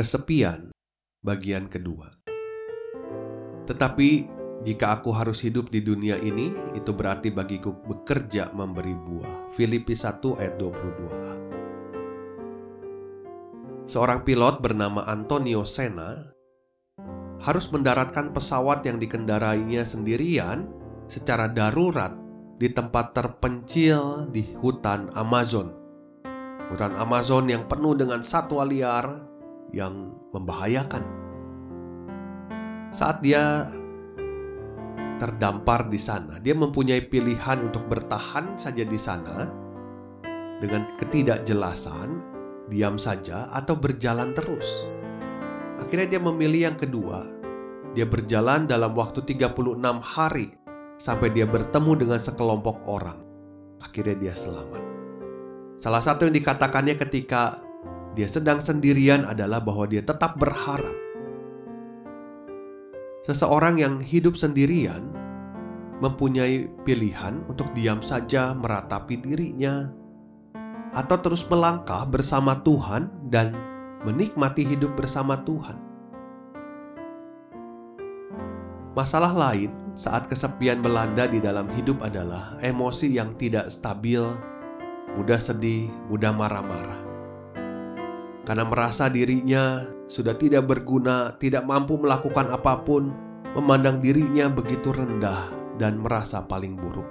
Kesepian, bagian kedua. Tetapi jika aku harus hidup di dunia ini, itu berarti bagiku bekerja memberi buah. Filipi 1 ayat 22a. Seorang pilot bernama Antonio Sena harus mendaratkan pesawat yang dikendarainya sendirian secara darurat di tempat terpencil di hutan Amazon. Hutan Amazon yang penuh dengan satwa liar, yang membahayakan. Saat dia terdampar di sana, dia mempunyai pilihan untuk bertahan saja di sana dengan ketidakjelasan, diam saja atau berjalan terus. Akhirnya dia memilih yang kedua. Dia berjalan dalam waktu 36 hari sampai dia bertemu dengan sekelompok orang. Akhirnya dia selamat. Salah satu yang dikatakannya ketika dia sedang sendirian adalah bahwa dia tetap berharap. Seseorang yang hidup sendirian mempunyai pilihan untuk diam saja meratapi dirinya, atau terus melangkah bersama Tuhan dan menikmati hidup bersama Tuhan. Masalah lain saat kesepian melanda di dalam hidup adalah emosi yang tidak stabil, mudah sedih, mudah marah-marah karena merasa dirinya sudah tidak berguna, tidak mampu melakukan apa pun, memandang dirinya begitu rendah dan merasa paling buruk.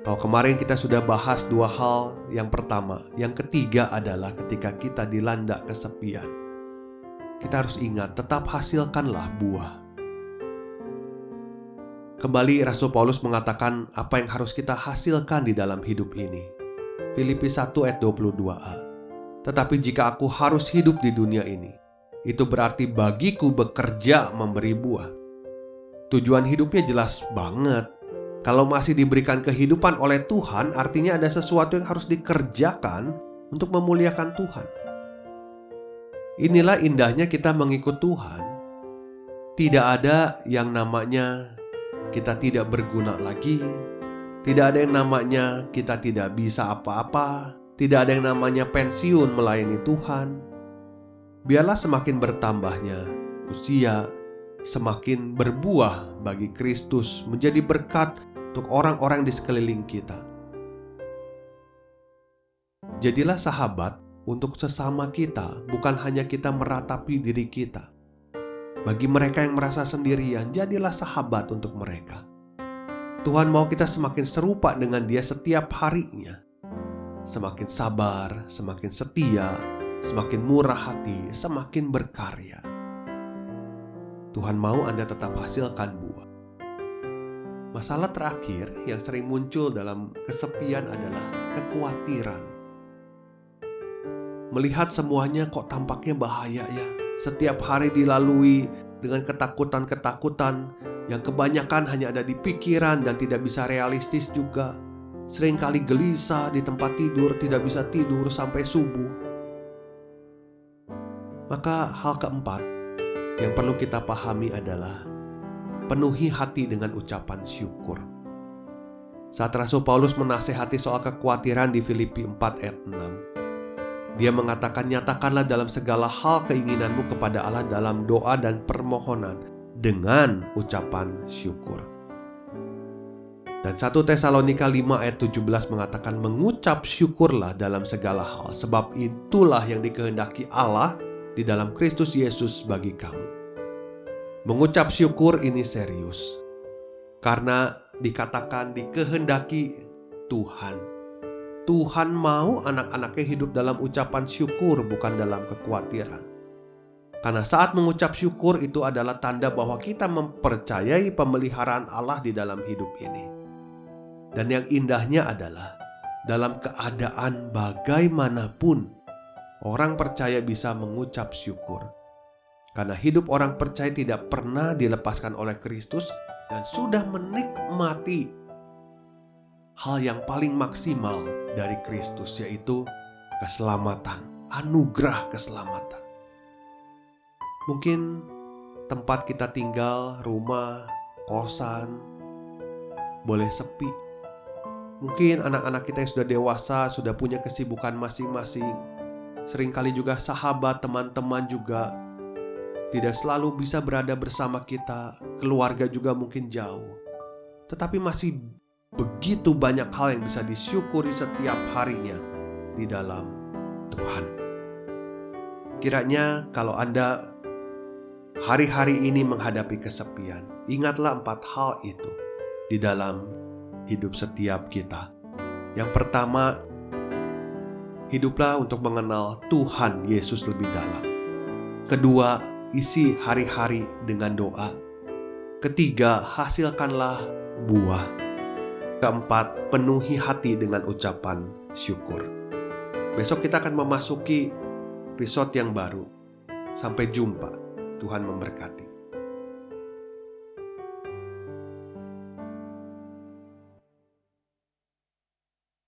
Kalau kemarin kita sudah bahas dua hal, yang pertama, yang ketiga adalah ketika kita dilanda kesepian. Kita harus ingat, tetap hasilkanlah buah. Kembali Rasul Paulus mengatakan apa yang harus kita hasilkan di dalam hidup ini. Filipi 1 ayat 22a. Tetapi jika aku harus hidup di dunia ini, itu berarti bagiku bekerja memberi buah. Tujuan hidupnya jelas banget. Kalau masih diberikan kehidupan oleh Tuhan, artinya ada sesuatu yang harus dikerjakan untuk memuliakan Tuhan. Inilah indahnya kita mengikut Tuhan. Tidak ada yang namanya kita tidak berguna lagi, tidak ada yang namanya kita tidak bisa apa-apa, tidak ada yang namanya pensiun melayani Tuhan. Biarlah semakin bertambahnya usia, semakin berbuah bagi Kristus, menjadi berkat untuk orang-orang di sekeliling kita. Jadilah sahabat untuk sesama kita, bukan hanya kita meratapi diri kita. Bagi mereka yang merasa sendirian, jadilah sahabat untuk mereka. Tuhan mau kita semakin serupa dengan Dia setiap harinya semakin sabar, semakin setia, semakin murah hati, semakin berkarya. Tuhan mau Anda tetap hasilkan buah. Masalah terakhir yang sering muncul dalam kesepian adalah kekhawatiran. Melihat semuanya kok tampaknya bahaya ya. Setiap hari dilalui dengan ketakutan-ketakutan yang kebanyakan hanya ada di pikiran dan tidak bisa realistis juga sering kali gelisah di tempat tidur, tidak bisa tidur sampai subuh. Maka, hal keempat yang perlu kita pahami adalah penuhi hati dengan ucapan syukur. Saat Rasul Paulus menasehati soal kekhawatiran di Filipi 4 ayat 6, dia mengatakan nyatakanlah dalam segala hal keinginanmu kepada Allah dalam doa dan permohonan dengan ucapan syukur. Dan 1 Tesalonika 5 ayat 17 mengatakan mengucap syukurlah dalam segala hal sebab itulah yang dikehendaki Allah di dalam Kristus Yesus bagi kamu. Mengucap syukur ini serius karena dikatakan dikehendaki Tuhan. Tuhan mau anak-anaknya hidup dalam ucapan syukur bukan dalam kekhawatiran. Karena saat mengucap syukur itu adalah tanda bahwa kita mempercayai pemeliharaan Allah di dalam hidup ini. Dan yang indahnya adalah dalam keadaan bagaimanapun orang percaya bisa mengucap syukur. Karena hidup orang percaya tidak pernah dilepaskan oleh Kristus dan sudah menikmati hal yang paling maksimal dari Kristus yaitu keselamatan, anugerah keselamatan. Mungkin tempat kita tinggal, rumah, kosan, boleh sepi. Mungkin anak-anak kita yang sudah dewasa sudah punya kesibukan masing-masing. Seringkali juga sahabat, teman-teman juga tidak selalu bisa berada bersama kita. Keluarga juga mungkin jauh. Tetapi masih begitu banyak hal yang bisa disyukuri setiap harinya di dalam Tuhan. Kiranya kalau Anda hari-hari ini menghadapi kesepian, ingatlah empat hal itu di dalam hidup setiap kita. Yang pertama, hiduplah untuk mengenal Tuhan Yesus lebih dalam. Kedua, isi hari-hari dengan doa. Ketiga, hasilkanlah buah. Keempat, penuhi hati dengan ucapan syukur. Besok kita akan memasuki episode yang baru. Sampai jumpa. Tuhan memberkati.